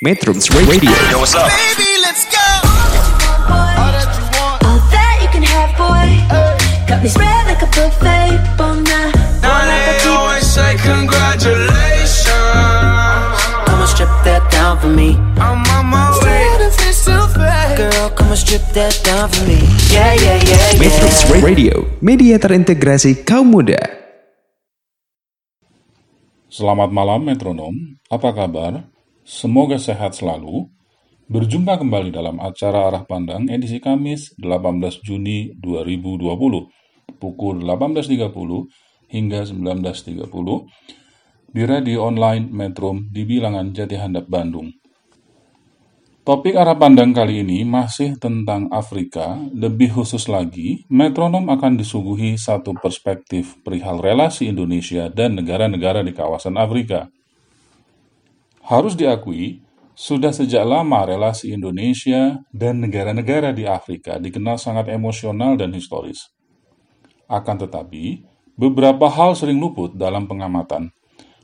Metrums Radio Yo, what's up? Baby, let's go. All that you want. All that you can have, boy. Got me spread like a buffet. Bon night, Now bon they appetit. always say congratulations. Come on, strip that down for me. I'm on my way. Girl, come on, strip that down for me. Yeah, yeah, yeah, yeah. Metrums Radio Media terintegrasi kaum muda Selamat malam metronom, apa kabar? Semoga sehat selalu. Berjumpa kembali dalam acara Arah Pandang edisi Kamis 18 Juni 2020 pukul 18.30 hingga 19.30 di radio online Metrum di bilangan Jati Handap Bandung. Topik arah pandang kali ini masih tentang Afrika, lebih khusus lagi, metronom akan disuguhi satu perspektif perihal relasi Indonesia dan negara-negara di kawasan Afrika. Harus diakui, sudah sejak lama relasi Indonesia dan negara-negara di Afrika dikenal sangat emosional dan historis. Akan tetapi, beberapa hal sering luput dalam pengamatan.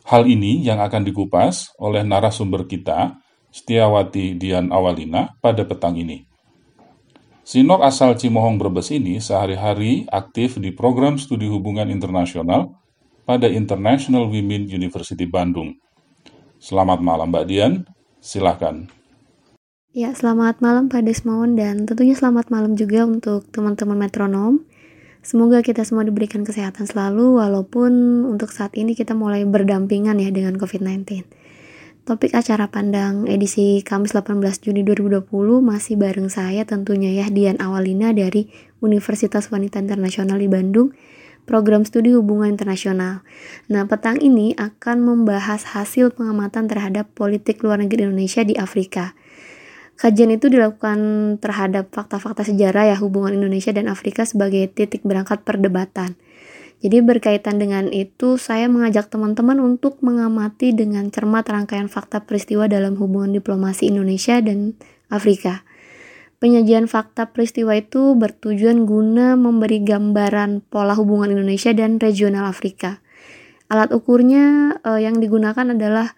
Hal ini yang akan dikupas oleh narasumber kita, Setiawati Dian Awalina, pada petang ini. Sinok asal Cimohong Brebes ini sehari-hari aktif di program studi hubungan internasional pada International Women University Bandung. Selamat malam Mbak Dian, silakan. Ya, selamat malam Pak Desmond dan tentunya selamat malam juga untuk teman-teman metronom. Semoga kita semua diberikan kesehatan selalu walaupun untuk saat ini kita mulai berdampingan ya dengan COVID-19. Topik acara pandang edisi Kamis 18 Juni 2020 masih bareng saya tentunya ya Dian Awalina dari Universitas Wanita Internasional di Bandung program studi hubungan internasional. Nah, petang ini akan membahas hasil pengamatan terhadap politik luar negeri Indonesia di Afrika. Kajian itu dilakukan terhadap fakta-fakta sejarah ya hubungan Indonesia dan Afrika sebagai titik berangkat perdebatan. Jadi berkaitan dengan itu, saya mengajak teman-teman untuk mengamati dengan cermat rangkaian fakta peristiwa dalam hubungan diplomasi Indonesia dan Afrika. Penyajian fakta peristiwa itu bertujuan guna memberi gambaran pola hubungan Indonesia dan regional Afrika. Alat ukurnya eh, yang digunakan adalah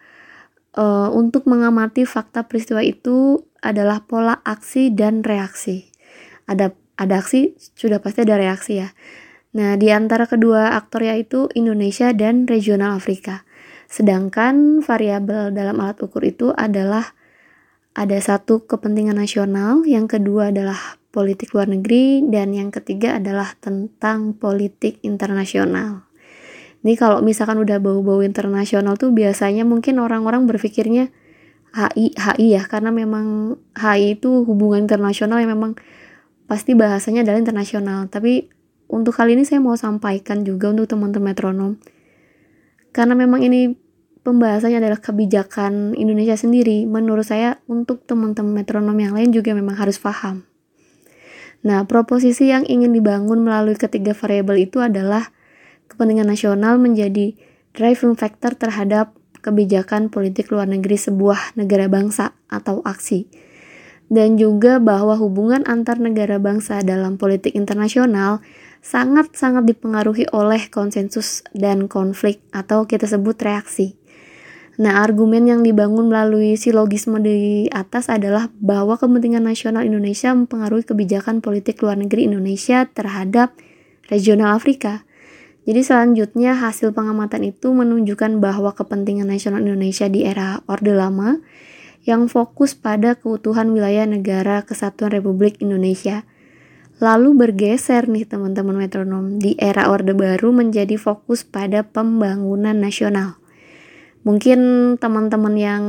eh, untuk mengamati fakta peristiwa itu adalah pola aksi dan reaksi. Ada ada aksi, sudah pasti ada reaksi ya. Nah, di antara kedua aktor yaitu Indonesia dan regional Afrika. Sedangkan variabel dalam alat ukur itu adalah ada satu kepentingan nasional, yang kedua adalah politik luar negeri, dan yang ketiga adalah tentang politik internasional. Ini kalau misalkan udah bau-bau internasional tuh biasanya mungkin orang-orang berpikirnya HI, HI ya, karena memang HI itu hubungan internasional yang memang pasti bahasanya adalah internasional. Tapi untuk kali ini saya mau sampaikan juga untuk teman-teman metronom. Karena memang ini pembahasannya adalah kebijakan Indonesia sendiri, menurut saya untuk teman-teman metronom yang lain juga memang harus paham. Nah, proposisi yang ingin dibangun melalui ketiga variabel itu adalah kepentingan nasional menjadi driving factor terhadap kebijakan politik luar negeri sebuah negara bangsa atau aksi. Dan juga bahwa hubungan antar negara bangsa dalam politik internasional sangat-sangat dipengaruhi oleh konsensus dan konflik atau kita sebut reaksi. Nah, argumen yang dibangun melalui silogisme di atas adalah bahwa kepentingan nasional Indonesia mempengaruhi kebijakan politik luar negeri Indonesia terhadap regional Afrika. Jadi selanjutnya hasil pengamatan itu menunjukkan bahwa kepentingan nasional Indonesia di era Orde Lama yang fokus pada keutuhan wilayah negara kesatuan Republik Indonesia. Lalu bergeser nih teman-teman metronom di era Orde Baru menjadi fokus pada pembangunan nasional mungkin teman-teman yang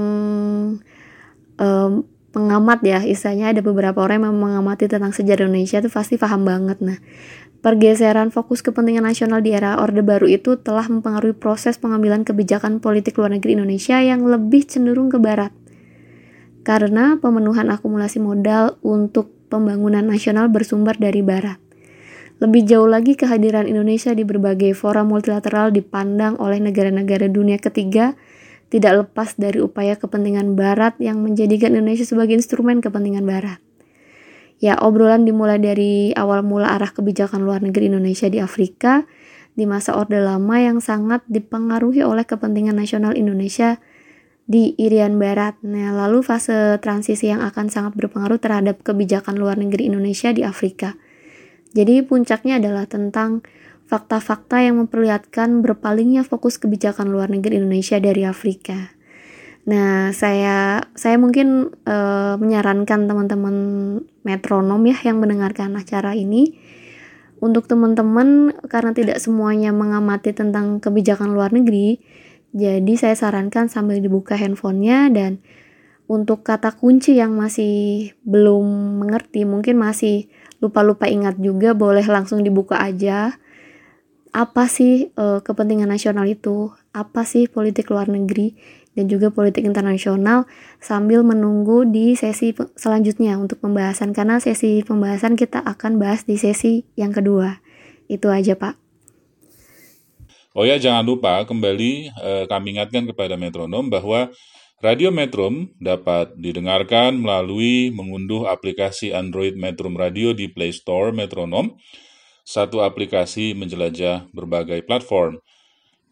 um, pengamat ya istilahnya ada beberapa orang yang mengamati tentang sejarah Indonesia itu pasti paham banget. Nah pergeseran fokus kepentingan nasional di era Orde Baru itu telah mempengaruhi proses pengambilan kebijakan politik luar negeri Indonesia yang lebih cenderung ke barat. Karena pemenuhan akumulasi modal untuk pembangunan nasional bersumber dari barat lebih jauh lagi, kehadiran Indonesia di berbagai fora multilateral dipandang oleh negara-negara dunia ketiga tidak lepas dari upaya kepentingan Barat yang menjadikan Indonesia sebagai instrumen kepentingan Barat. Ya, obrolan dimulai dari awal mula arah kebijakan luar negeri Indonesia di Afrika di masa Orde Lama yang sangat dipengaruhi oleh kepentingan nasional Indonesia di Irian Barat. Nah, lalu fase transisi yang akan sangat berpengaruh terhadap kebijakan luar negeri Indonesia di Afrika. Jadi puncaknya adalah tentang fakta-fakta yang memperlihatkan berpalingnya fokus kebijakan luar negeri Indonesia dari Afrika. Nah, saya saya mungkin uh, menyarankan teman-teman metronom ya yang mendengarkan acara ini untuk teman-teman karena tidak semuanya mengamati tentang kebijakan luar negeri, jadi saya sarankan sambil dibuka handphonenya dan untuk kata kunci yang masih belum mengerti, mungkin masih lupa-lupa ingat juga, boleh langsung dibuka aja. Apa sih e, kepentingan nasional itu? Apa sih politik luar negeri dan juga politik internasional sambil menunggu di sesi selanjutnya untuk pembahasan karena sesi pembahasan kita akan bahas di sesi yang kedua. Itu aja, Pak. Oh ya, jangan lupa kembali eh, kami ingatkan kepada metronom bahwa Radio Metrum dapat didengarkan melalui mengunduh aplikasi Android Metrum Radio di Play Store Metronom, satu aplikasi menjelajah berbagai platform.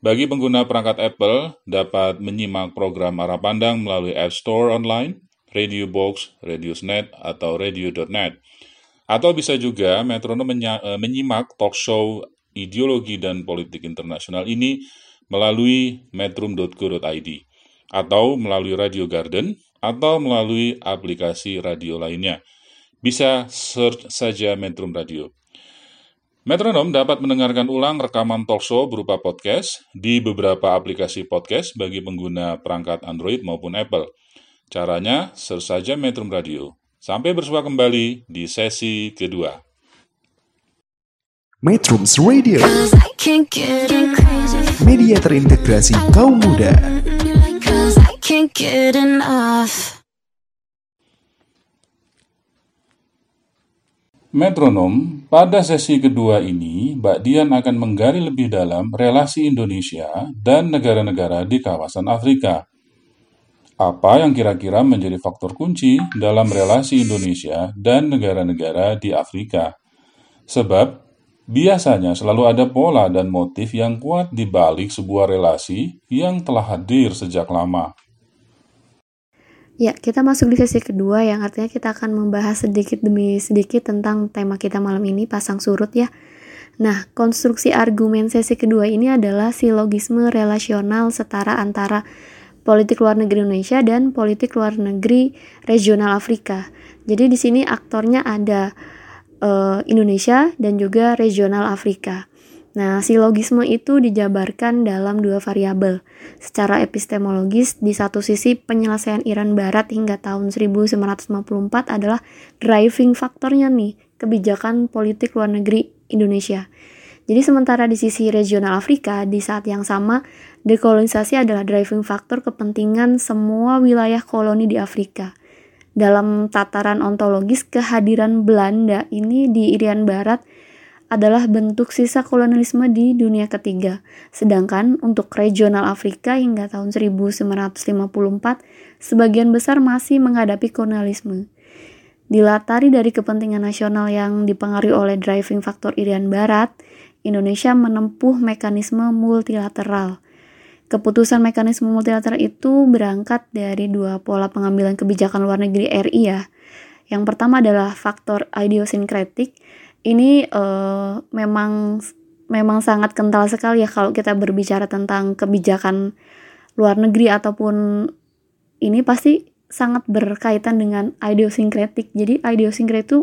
Bagi pengguna perangkat Apple, dapat menyimak program arah pandang melalui App Store online, Radio Box, Radiosnet, atau Radio.net. Atau bisa juga metronom eh, menyimak talk show ideologi dan politik internasional ini melalui metrum.co.id atau melalui Radio Garden atau melalui aplikasi radio lainnya. Bisa search saja Metrum Radio. Metronom dapat mendengarkan ulang rekaman talkshow berupa podcast di beberapa aplikasi podcast bagi pengguna perangkat Android maupun Apple. Caranya, search saja Metrum Radio. Sampai bersua kembali di sesi kedua. Metrums Radio Media terintegrasi kaum muda Metronom, pada sesi kedua ini, Mbak Dian akan menggali lebih dalam relasi Indonesia dan negara-negara di kawasan Afrika. Apa yang kira-kira menjadi faktor kunci dalam relasi Indonesia dan negara-negara di Afrika? Sebab Biasanya selalu ada pola dan motif yang kuat di balik sebuah relasi yang telah hadir sejak lama. Ya, kita masuk di sesi kedua yang artinya kita akan membahas sedikit demi sedikit tentang tema kita malam ini, pasang surut ya. Nah, konstruksi argumen sesi kedua ini adalah silogisme relasional setara antara politik luar negeri Indonesia dan politik luar negeri regional Afrika. Jadi di sini aktornya ada uh, Indonesia dan juga regional Afrika. Nah, silogisme itu dijabarkan dalam dua variabel. Secara epistemologis, di satu sisi penyelesaian Iran Barat hingga tahun 1954 adalah driving faktornya nih, kebijakan politik luar negeri Indonesia. Jadi sementara di sisi regional Afrika, di saat yang sama, dekolonisasi adalah driving faktor kepentingan semua wilayah koloni di Afrika dalam tataran ontologis kehadiran Belanda ini di Irian Barat adalah bentuk sisa kolonialisme di dunia ketiga. Sedangkan untuk regional Afrika hingga tahun 1954, sebagian besar masih menghadapi kolonialisme. Dilatari dari kepentingan nasional yang dipengaruhi oleh driving faktor Irian Barat, Indonesia menempuh mekanisme multilateral Keputusan mekanisme multilateral itu berangkat dari dua pola pengambilan kebijakan luar negeri RI ya. Yang pertama adalah faktor idiosinkretik. Ini uh, memang memang sangat kental sekali ya kalau kita berbicara tentang kebijakan luar negeri ataupun ini pasti sangat berkaitan dengan idiosinkretik. Jadi idiosinkretik itu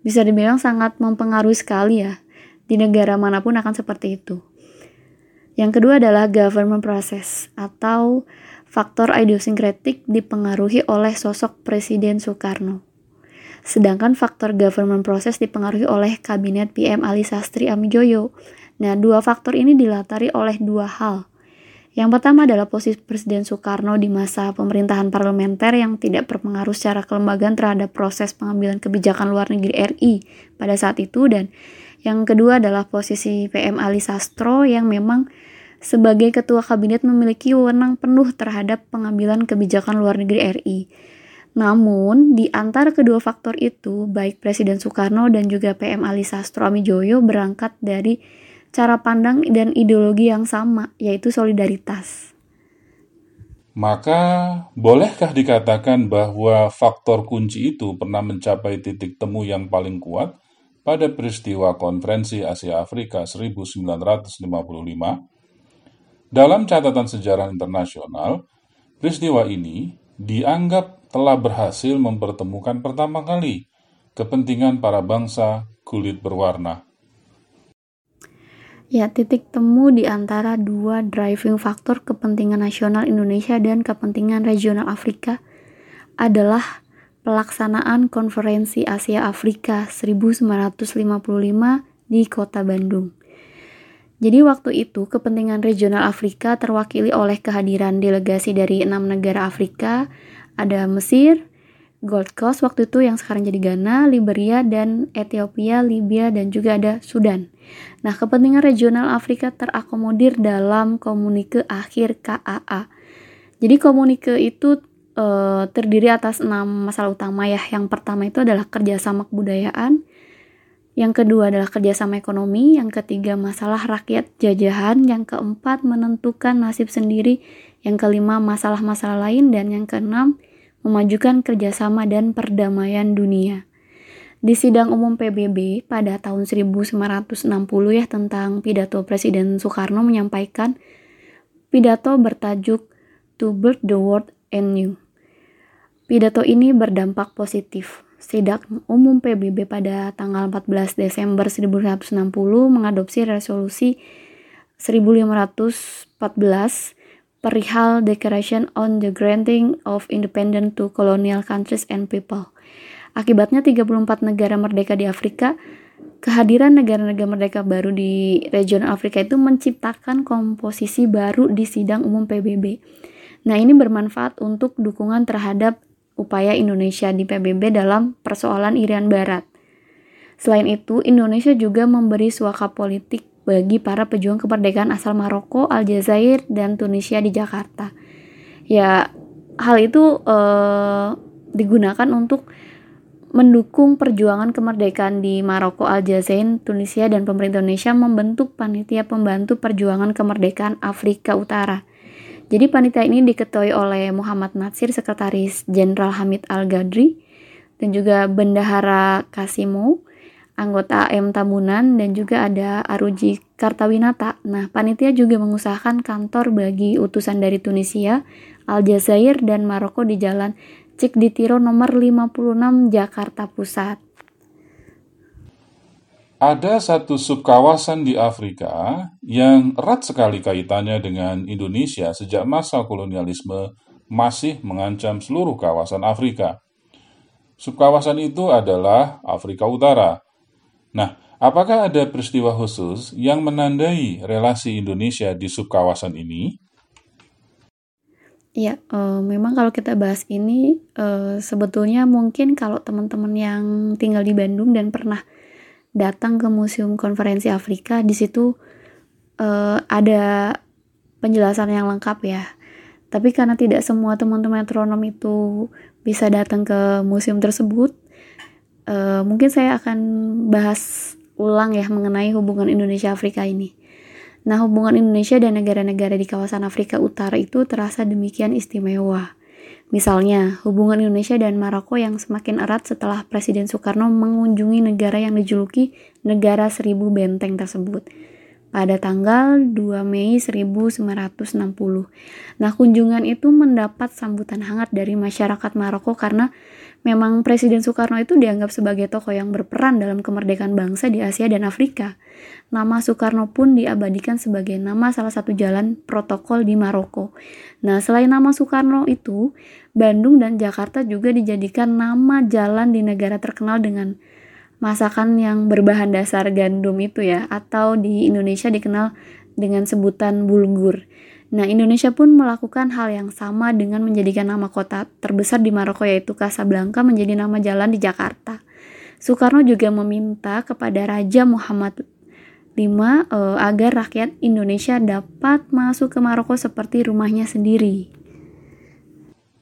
bisa dibilang sangat mempengaruhi sekali ya. Di negara mana pun akan seperti itu. Yang kedua adalah government process atau faktor idiosinkretik dipengaruhi oleh sosok Presiden Soekarno. Sedangkan faktor government process dipengaruhi oleh kabinet PM Ali Sastri Amijoyo. Nah, dua faktor ini dilatari oleh dua hal. Yang pertama adalah posisi Presiden Soekarno di masa pemerintahan parlementer yang tidak berpengaruh secara kelembagaan terhadap proses pengambilan kebijakan luar negeri RI pada saat itu dan yang kedua adalah posisi PM Ali Sastro yang memang sebagai ketua kabinet memiliki wewenang penuh terhadap pengambilan kebijakan luar negeri RI. Namun, di antara kedua faktor itu, baik Presiden Soekarno dan juga PM Ali Sastro Amijoyo berangkat dari cara pandang dan ideologi yang sama, yaitu solidaritas. Maka, bolehkah dikatakan bahwa faktor kunci itu pernah mencapai titik temu yang paling kuat pada peristiwa Konferensi Asia Afrika 1955? Dalam catatan sejarah internasional, peristiwa ini dianggap telah berhasil mempertemukan pertama kali kepentingan para bangsa kulit berwarna. Ya, titik temu di antara dua driving faktor kepentingan nasional Indonesia dan kepentingan regional Afrika adalah pelaksanaan Konferensi Asia Afrika 1955 di Kota Bandung. Jadi waktu itu kepentingan regional Afrika terwakili oleh kehadiran delegasi dari enam negara Afrika, ada Mesir, Gold Coast waktu itu yang sekarang jadi Ghana, Liberia, dan Ethiopia, Libya, dan juga ada Sudan. Nah, kepentingan regional Afrika terakomodir dalam komunike akhir KAA. Jadi komunike itu e, terdiri atas enam masalah utama ya. Yang pertama itu adalah kerjasama kebudayaan, yang kedua adalah kerjasama ekonomi, yang ketiga masalah rakyat jajahan, yang keempat menentukan nasib sendiri, yang kelima masalah-masalah lain, dan yang keenam memajukan kerjasama dan perdamaian dunia. Di sidang umum PBB pada tahun 1960 ya tentang pidato Presiden Soekarno menyampaikan pidato bertajuk To Build the World Anew. Pidato ini berdampak positif. Sidang umum PBB pada tanggal 14 Desember 1960 mengadopsi resolusi 1514 perihal Declaration on the Granting of Independence to Colonial Countries and People Akibatnya 34 negara merdeka di Afrika, kehadiran negara-negara merdeka baru di regional Afrika itu menciptakan komposisi baru di sidang umum PBB. Nah, ini bermanfaat untuk dukungan terhadap upaya Indonesia di PBB dalam persoalan Irian Barat. Selain itu, Indonesia juga memberi suaka politik bagi para pejuang kemerdekaan asal Maroko, Aljazair, dan Tunisia di Jakarta. Ya, hal itu eh, digunakan untuk mendukung perjuangan kemerdekaan di Maroko, Aljazair, Tunisia, dan pemerintah Indonesia membentuk panitia pembantu perjuangan kemerdekaan Afrika Utara. Jadi panitia ini diketuai oleh Muhammad Natsir, Sekretaris Jenderal Hamid Al-Gadri, dan juga Bendahara Kasimo, anggota AM Tabunan, dan juga ada Aruji Kartawinata. Nah, panitia juga mengusahakan kantor bagi utusan dari Tunisia, Aljazair, dan Maroko di Jalan Cik di Tiro nomor 56 Jakarta Pusat. Ada satu subkawasan di Afrika yang erat sekali kaitannya dengan Indonesia sejak masa kolonialisme masih mengancam seluruh kawasan Afrika. Subkawasan itu adalah Afrika Utara. Nah, apakah ada peristiwa khusus yang menandai relasi Indonesia di subkawasan ini? Ya, uh, memang kalau kita bahas ini, uh, sebetulnya mungkin kalau teman-teman yang tinggal di Bandung dan pernah datang ke Museum Konferensi Afrika, di situ uh, ada penjelasan yang lengkap ya. Tapi karena tidak semua teman-teman metronom itu bisa datang ke museum tersebut, uh, mungkin saya akan bahas ulang ya mengenai hubungan Indonesia Afrika ini. Nah, hubungan Indonesia dan negara-negara di kawasan Afrika Utara itu terasa demikian istimewa. Misalnya, hubungan Indonesia dan Maroko yang semakin erat setelah Presiden Soekarno mengunjungi negara yang dijuluki negara seribu benteng tersebut pada tanggal 2 Mei 1960. Nah, kunjungan itu mendapat sambutan hangat dari masyarakat Maroko karena memang Presiden Soekarno itu dianggap sebagai tokoh yang berperan dalam kemerdekaan bangsa di Asia dan Afrika. Nama Soekarno pun diabadikan sebagai nama salah satu jalan protokol di Maroko. Nah, selain nama Soekarno itu, Bandung dan Jakarta juga dijadikan nama jalan di negara terkenal dengan masakan yang berbahan dasar gandum itu ya atau di Indonesia dikenal dengan sebutan bulgur. Nah, Indonesia pun melakukan hal yang sama dengan menjadikan nama kota terbesar di Maroko yaitu Casablanca menjadi nama jalan di Jakarta. Soekarno juga meminta kepada Raja Muhammad V eh, agar rakyat Indonesia dapat masuk ke Maroko seperti rumahnya sendiri.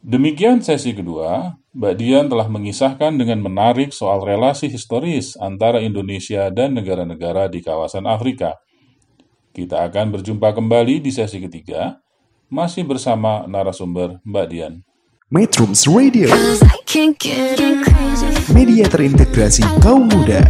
Demikian sesi kedua. Mbak Dian telah mengisahkan dengan menarik soal relasi historis antara Indonesia dan negara-negara di kawasan Afrika. Kita akan berjumpa kembali di sesi ketiga. masih bersama narasumber Mbak Dian. Metrums Radio, media terintegrasi kaum muda.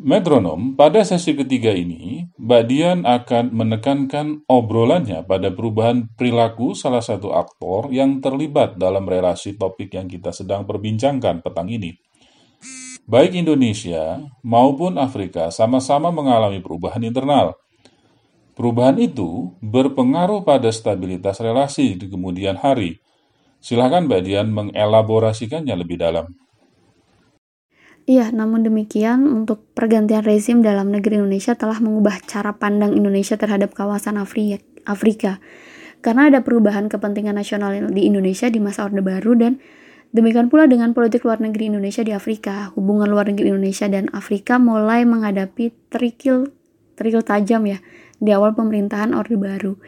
Metronom, pada sesi ketiga ini, Mbak Dian akan menekankan obrolannya pada perubahan perilaku salah satu aktor yang terlibat dalam relasi topik yang kita sedang perbincangkan petang ini. Baik Indonesia maupun Afrika sama-sama mengalami perubahan internal. Perubahan itu berpengaruh pada stabilitas relasi di kemudian hari. Silakan Mbak Dian mengelaborasikannya lebih dalam. Iya, namun demikian untuk pergantian rezim dalam negeri Indonesia telah mengubah cara pandang Indonesia terhadap kawasan Afri- Afrika. Karena ada perubahan kepentingan nasional di Indonesia di masa Orde Baru dan demikian pula dengan politik luar negeri Indonesia di Afrika. Hubungan luar negeri Indonesia dan Afrika mulai menghadapi terikil terikil tajam ya di awal pemerintahan Orde Baru.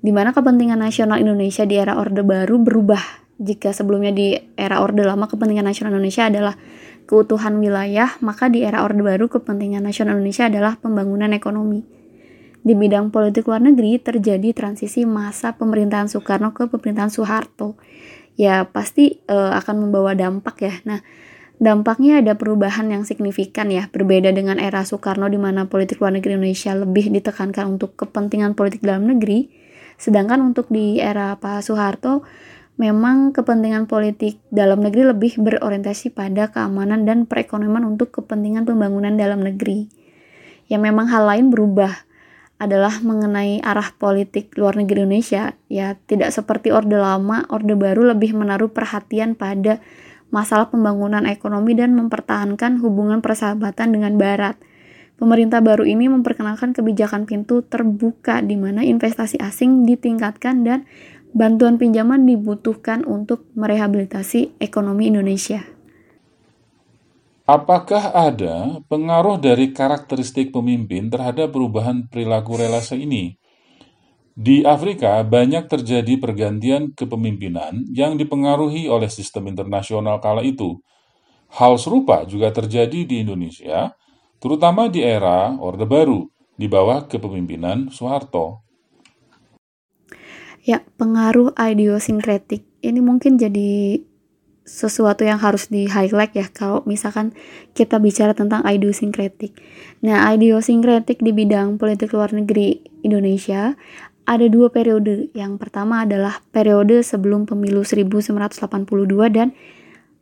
Di mana kepentingan nasional Indonesia di era Orde Baru berubah. Jika sebelumnya di era Orde Lama kepentingan nasional Indonesia adalah keutuhan wilayah, maka di era Orde Baru kepentingan nasional Indonesia adalah pembangunan ekonomi. Di bidang politik luar negeri terjadi transisi masa pemerintahan Soekarno ke pemerintahan Soeharto. Ya pasti eh, akan membawa dampak ya. Nah, dampaknya ada perubahan yang signifikan ya, berbeda dengan era Soekarno di mana politik luar negeri Indonesia lebih ditekankan untuk kepentingan politik dalam negeri, sedangkan untuk di era Pak Soeharto memang kepentingan politik dalam negeri lebih berorientasi pada keamanan dan perekonomian untuk kepentingan pembangunan dalam negeri. Ya memang hal lain berubah adalah mengenai arah politik luar negeri Indonesia. Ya tidak seperti Orde Lama, Orde Baru lebih menaruh perhatian pada masalah pembangunan ekonomi dan mempertahankan hubungan persahabatan dengan Barat. Pemerintah baru ini memperkenalkan kebijakan pintu terbuka di mana investasi asing ditingkatkan dan bantuan pinjaman dibutuhkan untuk merehabilitasi ekonomi Indonesia. Apakah ada pengaruh dari karakteristik pemimpin terhadap perubahan perilaku relasi ini? Di Afrika banyak terjadi pergantian kepemimpinan yang dipengaruhi oleh sistem internasional kala itu. Hal serupa juga terjadi di Indonesia, terutama di era Orde Baru di bawah kepemimpinan Soeharto. Ya, pengaruh idiosinkretik ini mungkin jadi sesuatu yang harus di highlight ya kalau misalkan kita bicara tentang idiosinkretik. Nah, idiosinkretik di bidang politik luar negeri Indonesia ada dua periode. Yang pertama adalah periode sebelum pemilu 1982 dan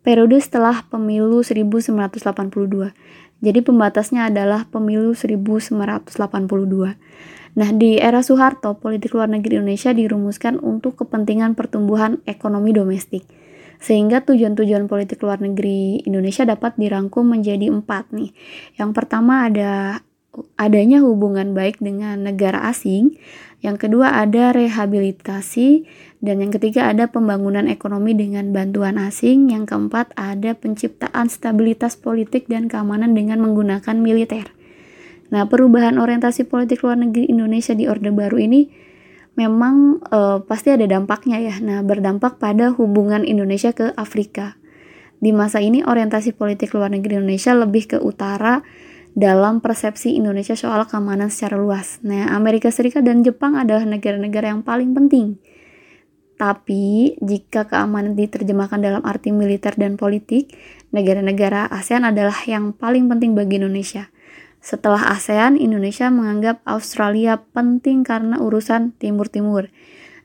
periode setelah pemilu 1982. Jadi pembatasnya adalah pemilu 1982. Nah, di era Soeharto, politik luar negeri Indonesia dirumuskan untuk kepentingan pertumbuhan ekonomi domestik. Sehingga tujuan-tujuan politik luar negeri Indonesia dapat dirangkum menjadi empat nih. Yang pertama ada adanya hubungan baik dengan negara asing, yang kedua ada rehabilitasi, dan yang ketiga ada pembangunan ekonomi dengan bantuan asing, yang keempat ada penciptaan stabilitas politik dan keamanan dengan menggunakan militer. Nah, perubahan orientasi politik luar negeri Indonesia di Orde Baru ini memang uh, pasti ada dampaknya ya. Nah, berdampak pada hubungan Indonesia ke Afrika. Di masa ini orientasi politik luar negeri Indonesia lebih ke utara dalam persepsi Indonesia soal keamanan secara luas. Nah, Amerika Serikat dan Jepang adalah negara-negara yang paling penting. Tapi, jika keamanan diterjemahkan dalam arti militer dan politik, negara-negara ASEAN adalah yang paling penting bagi Indonesia. Setelah ASEAN, Indonesia menganggap Australia penting karena urusan Timur-Timur.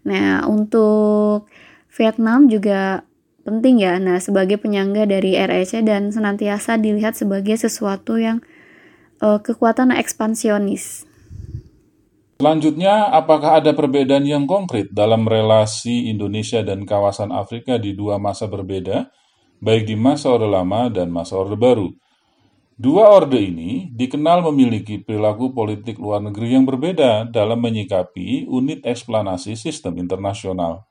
Nah, untuk Vietnam juga penting ya. Nah, sebagai penyangga dari REC dan senantiasa dilihat sebagai sesuatu yang uh, kekuatan ekspansionis. Selanjutnya, apakah ada perbedaan yang konkret dalam relasi Indonesia dan kawasan Afrika di dua masa berbeda, baik di masa Orde Lama dan masa Orde Baru? Dua orde ini dikenal memiliki perilaku politik luar negeri yang berbeda dalam menyikapi unit eksplanasi sistem internasional.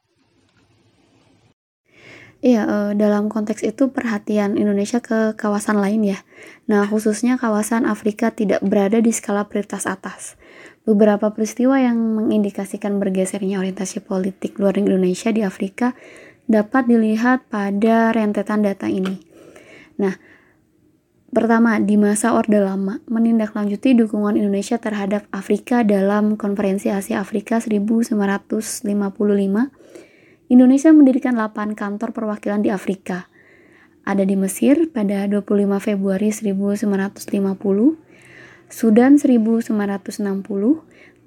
Iya, dalam konteks itu perhatian Indonesia ke kawasan lain ya. Nah, khususnya kawasan Afrika tidak berada di skala prioritas atas. Beberapa peristiwa yang mengindikasikan bergesernya orientasi politik luar negeri Indonesia di Afrika dapat dilihat pada rentetan data ini. Nah, Pertama, di masa Orde Lama, menindaklanjuti dukungan Indonesia terhadap Afrika dalam Konferensi Asia Afrika 1955, Indonesia mendirikan 8 kantor perwakilan di Afrika. Ada di Mesir pada 25 Februari 1950, Sudan 1960,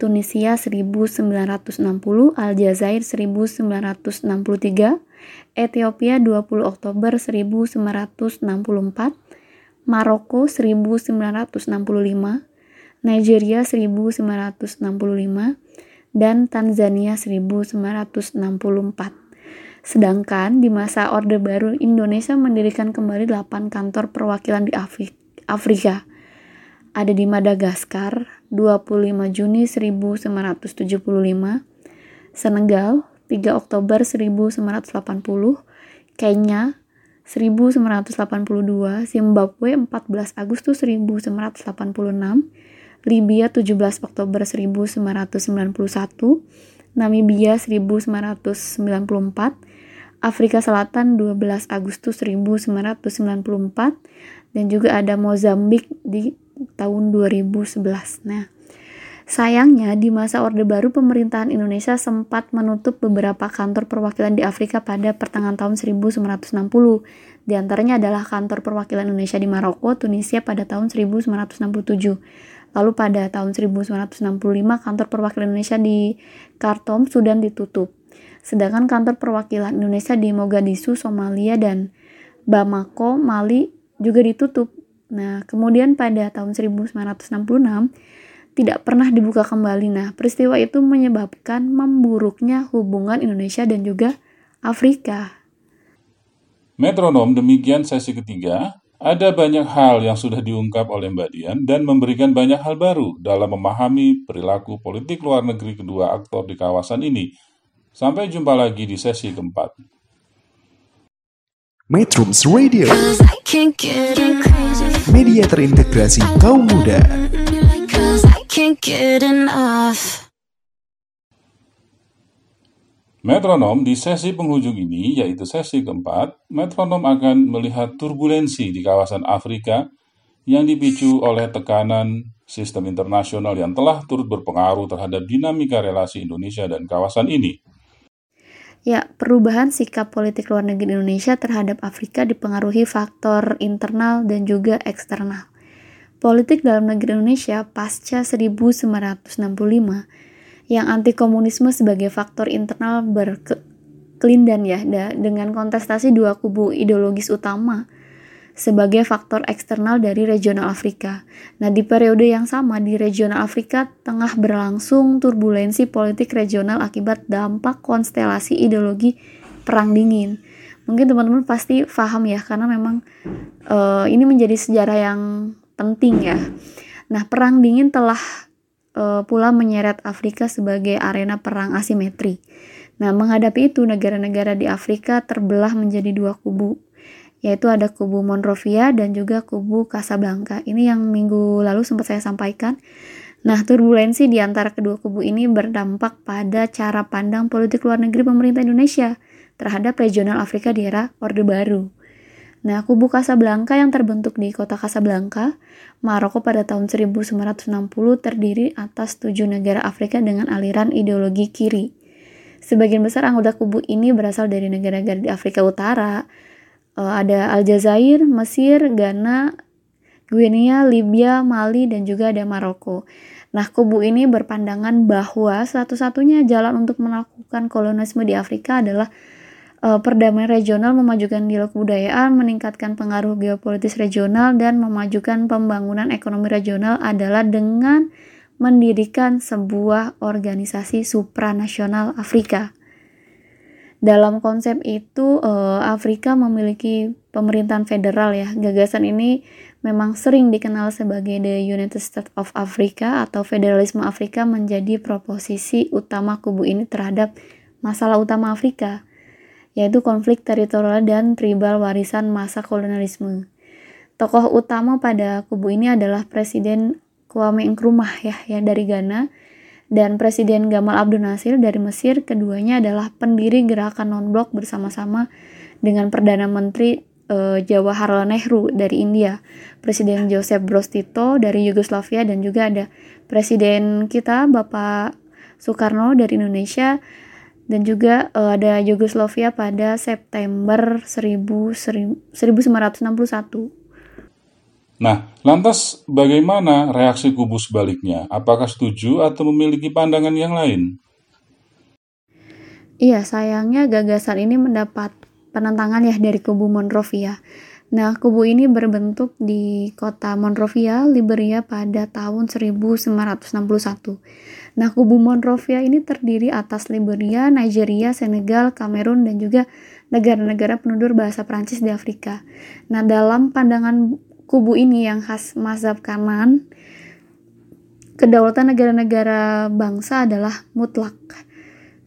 Tunisia 1960, Aljazair 1963, Ethiopia 20 Oktober 1964, Maroko 1965, Nigeria 1965, dan Tanzania 1964. Sedangkan di masa Orde Baru, Indonesia mendirikan kembali 8 kantor perwakilan di Afrika. Ada di Madagaskar, 25 Juni 1975, Senegal, 3 Oktober 1980, Kenya, 1982, Zimbabwe 14 Agustus 1986, Libya 17 Oktober 1991, Namibia 1994, Afrika Selatan 12 Agustus 1994, dan juga ada Mozambik di tahun 2011. Nah, Sayangnya, di masa Orde Baru, pemerintahan Indonesia sempat menutup beberapa kantor perwakilan di Afrika pada pertengahan tahun 1960. Di antaranya adalah kantor perwakilan Indonesia di Maroko, Tunisia pada tahun 1967. Lalu pada tahun 1965, kantor perwakilan Indonesia di Khartoum, Sudan ditutup. Sedangkan kantor perwakilan Indonesia di Mogadishu, Somalia, dan Bamako, Mali juga ditutup. Nah, kemudian pada tahun 1966, tidak pernah dibuka kembali. Nah, peristiwa itu menyebabkan memburuknya hubungan Indonesia dan juga Afrika. Metronom demikian sesi ketiga. Ada banyak hal yang sudah diungkap oleh Mbak Dian dan memberikan banyak hal baru dalam memahami perilaku politik luar negeri kedua aktor di kawasan ini. Sampai jumpa lagi di sesi keempat. Metrums Radio Media terintegrasi kaum muda can't get enough. Metronom di sesi penghujung ini, yaitu sesi keempat, metronom akan melihat turbulensi di kawasan Afrika yang dipicu oleh tekanan sistem internasional yang telah turut berpengaruh terhadap dinamika relasi Indonesia dan kawasan ini. Ya, perubahan sikap politik luar negeri Indonesia terhadap Afrika dipengaruhi faktor internal dan juga eksternal. Politik dalam negeri Indonesia pasca 1965 yang anti komunisme sebagai faktor internal berkelindan ya dengan kontestasi dua kubu ideologis utama sebagai faktor eksternal dari regional Afrika. Nah, di periode yang sama di regional Afrika tengah berlangsung turbulensi politik regional akibat dampak konstelasi ideologi perang dingin. Mungkin teman-teman pasti paham ya karena memang uh, ini menjadi sejarah yang penting ya. Nah, perang dingin telah uh, pula menyeret Afrika sebagai arena perang asimetri. Nah, menghadapi itu negara-negara di Afrika terbelah menjadi dua kubu, yaitu ada kubu Monrovia dan juga kubu Casablanca. Ini yang minggu lalu sempat saya sampaikan. Nah, turbulensi di antara kedua kubu ini berdampak pada cara pandang politik luar negeri pemerintah Indonesia terhadap regional Afrika di era Orde Baru. Nah, kubu Casablanca yang terbentuk di kota Casablanca, Maroko pada tahun 1960 terdiri atas tujuh negara Afrika dengan aliran ideologi kiri. Sebagian besar anggota kubu ini berasal dari negara-negara di Afrika Utara. Uh, ada Aljazair, Mesir, Ghana, Guinea, Libya, Mali, dan juga ada Maroko. Nah, kubu ini berpandangan bahwa satu-satunya jalan untuk melakukan kolonisme di Afrika adalah perdamaian regional memajukan dialog kebudayaan, meningkatkan pengaruh geopolitis regional, dan memajukan pembangunan ekonomi regional adalah dengan mendirikan sebuah organisasi supranasional Afrika. Dalam konsep itu, uh, Afrika memiliki pemerintahan federal ya. Gagasan ini memang sering dikenal sebagai the United States of Africa atau federalisme Afrika menjadi proposisi utama kubu ini terhadap masalah utama Afrika yaitu konflik teritorial dan tribal warisan masa kolonialisme. Tokoh utama pada kubu ini adalah Presiden Kwame Nkrumah ya, ya dari Ghana dan Presiden Gamal Abdel Nasir dari Mesir. Keduanya adalah pendiri gerakan non-blok bersama-sama dengan Perdana Menteri uh, Jawaharlal Nehru dari India, Presiden Joseph Broz Tito dari Yugoslavia dan juga ada Presiden kita Bapak Soekarno dari Indonesia dan juga uh, ada Yugoslavia pada September 1000, 1961. Nah, lantas bagaimana reaksi kubu sebaliknya? Apakah setuju atau memiliki pandangan yang lain? Iya, sayangnya gagasan ini mendapat penentangan ya dari kubu Monrovia. Nah, kubu ini berbentuk di kota Monrovia, Liberia pada tahun 1961. Nah, kubu Monrovia ini terdiri atas Liberia, Nigeria, Senegal, Kamerun, dan juga negara-negara penundur bahasa Prancis di Afrika. Nah, dalam pandangan kubu ini yang khas mazhab kanan, kedaulatan negara-negara bangsa adalah mutlak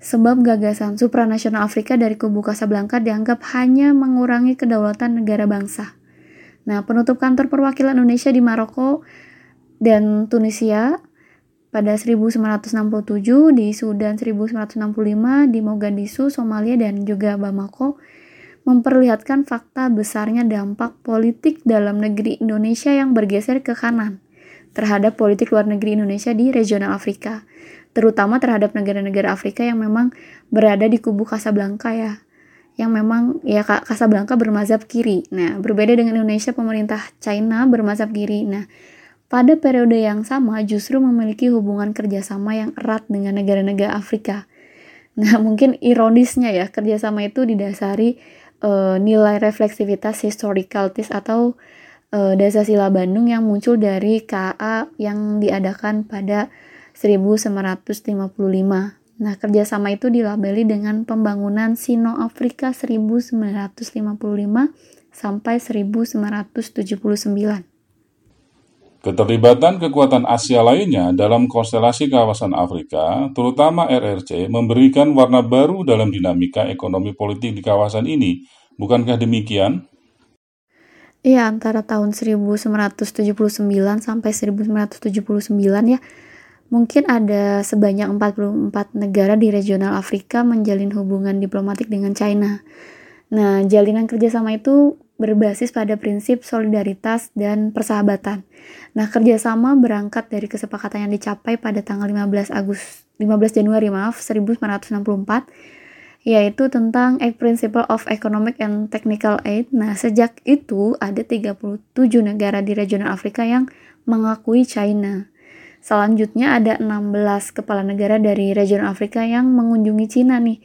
sebab gagasan supranasional Afrika dari kubu Casablanca dianggap hanya mengurangi kedaulatan negara bangsa. Nah, penutup kantor perwakilan Indonesia di Maroko dan Tunisia pada 1967, di Sudan 1965, di Mogadishu, Somalia, dan juga Bamako memperlihatkan fakta besarnya dampak politik dalam negeri Indonesia yang bergeser ke kanan terhadap politik luar negeri Indonesia di regional Afrika terutama terhadap negara-negara Afrika yang memang berada di kubu Casablanca ya yang memang ya Casablanca bermazhab kiri. Nah, berbeda dengan Indonesia pemerintah China bermazhab kiri. Nah, pada periode yang sama justru memiliki hubungan kerjasama yang erat dengan negara-negara Afrika. Nah, mungkin ironisnya ya kerjasama itu didasari uh, nilai refleksivitas historicaltis atau uh, dasar sila Bandung yang muncul dari KA yang diadakan pada 1955. Nah, kerjasama itu dilabeli dengan pembangunan Sino-Afrika 1955 sampai 1979. Keterlibatan kekuatan Asia lainnya dalam konstelasi kawasan Afrika, terutama RRC, memberikan warna baru dalam dinamika ekonomi politik di kawasan ini. Bukankah demikian? Iya, antara tahun 1979 sampai 1979 ya, Mungkin ada sebanyak 44 negara di regional Afrika menjalin hubungan diplomatik dengan China. Nah, jalinan kerjasama itu berbasis pada prinsip solidaritas dan persahabatan. Nah, kerjasama berangkat dari kesepakatan yang dicapai pada tanggal 15 Agustus 15 Januari maaf 1964 yaitu tentang A Principle of Economic and Technical Aid. Nah, sejak itu ada 37 negara di regional Afrika yang mengakui China. Selanjutnya ada 16 kepala negara dari region Afrika yang mengunjungi Cina nih.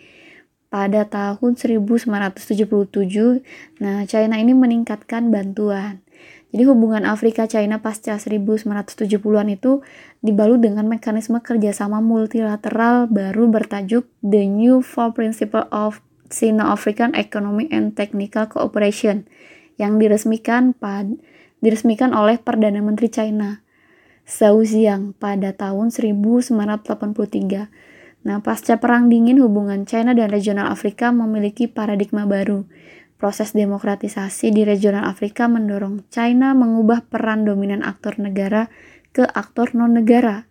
Pada tahun 1977, nah China ini meningkatkan bantuan. Jadi hubungan Afrika-China pasca 1970-an itu dibalut dengan mekanisme kerjasama multilateral baru bertajuk The New Four Principle of Sino-African Economic and Technical Cooperation yang diresmikan pad, diresmikan oleh Perdana Menteri China Zhao Ziang pada tahun 1983. Nah, pasca Perang Dingin, hubungan China dan regional Afrika memiliki paradigma baru. Proses demokratisasi di regional Afrika mendorong China mengubah peran dominan aktor negara ke aktor non-negara,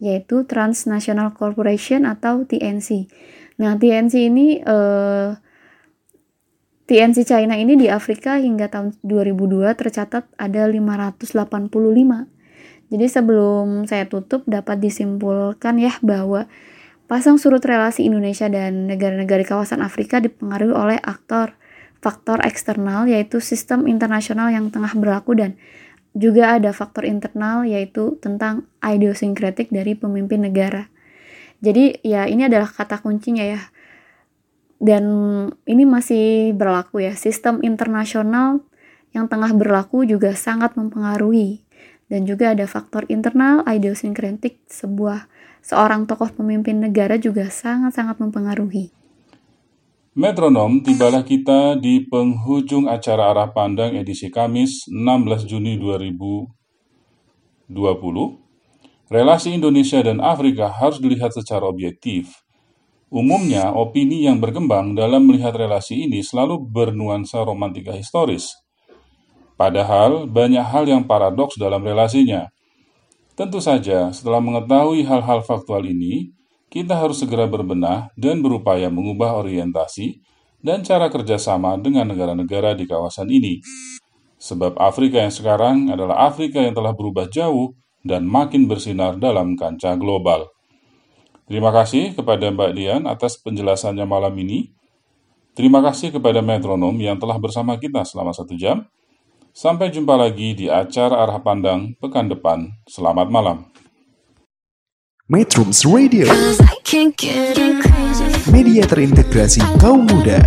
yaitu Transnational Corporation atau TNC. Nah, TNC ini eh, TNC China ini di Afrika hingga tahun 2002 tercatat ada 585 jadi sebelum saya tutup dapat disimpulkan ya bahwa pasang surut relasi Indonesia dan negara-negara kawasan Afrika dipengaruhi oleh aktor faktor eksternal yaitu sistem internasional yang tengah berlaku dan juga ada faktor internal yaitu tentang idiosinkretik dari pemimpin negara. Jadi ya ini adalah kata kuncinya ya. Dan ini masih berlaku ya. Sistem internasional yang tengah berlaku juga sangat mempengaruhi dan juga ada faktor internal idiosinkretik sebuah seorang tokoh pemimpin negara juga sangat-sangat mempengaruhi. Metronom, tibalah kita di penghujung acara arah pandang edisi Kamis 16 Juni 2020. Relasi Indonesia dan Afrika harus dilihat secara objektif. Umumnya, opini yang berkembang dalam melihat relasi ini selalu bernuansa romantika historis. Padahal banyak hal yang paradoks dalam relasinya. Tentu saja, setelah mengetahui hal-hal faktual ini, kita harus segera berbenah dan berupaya mengubah orientasi dan cara kerjasama dengan negara-negara di kawasan ini. Sebab Afrika yang sekarang adalah Afrika yang telah berubah jauh dan makin bersinar dalam kancah global. Terima kasih kepada Mbak Dian atas penjelasannya malam ini. Terima kasih kepada metronom yang telah bersama kita selama satu jam. Sampai jumpa lagi di acara Arah Pandang pekan depan. Selamat malam. Metrums Radio, Cause I can't get enough. media terintegrasi kaum muda.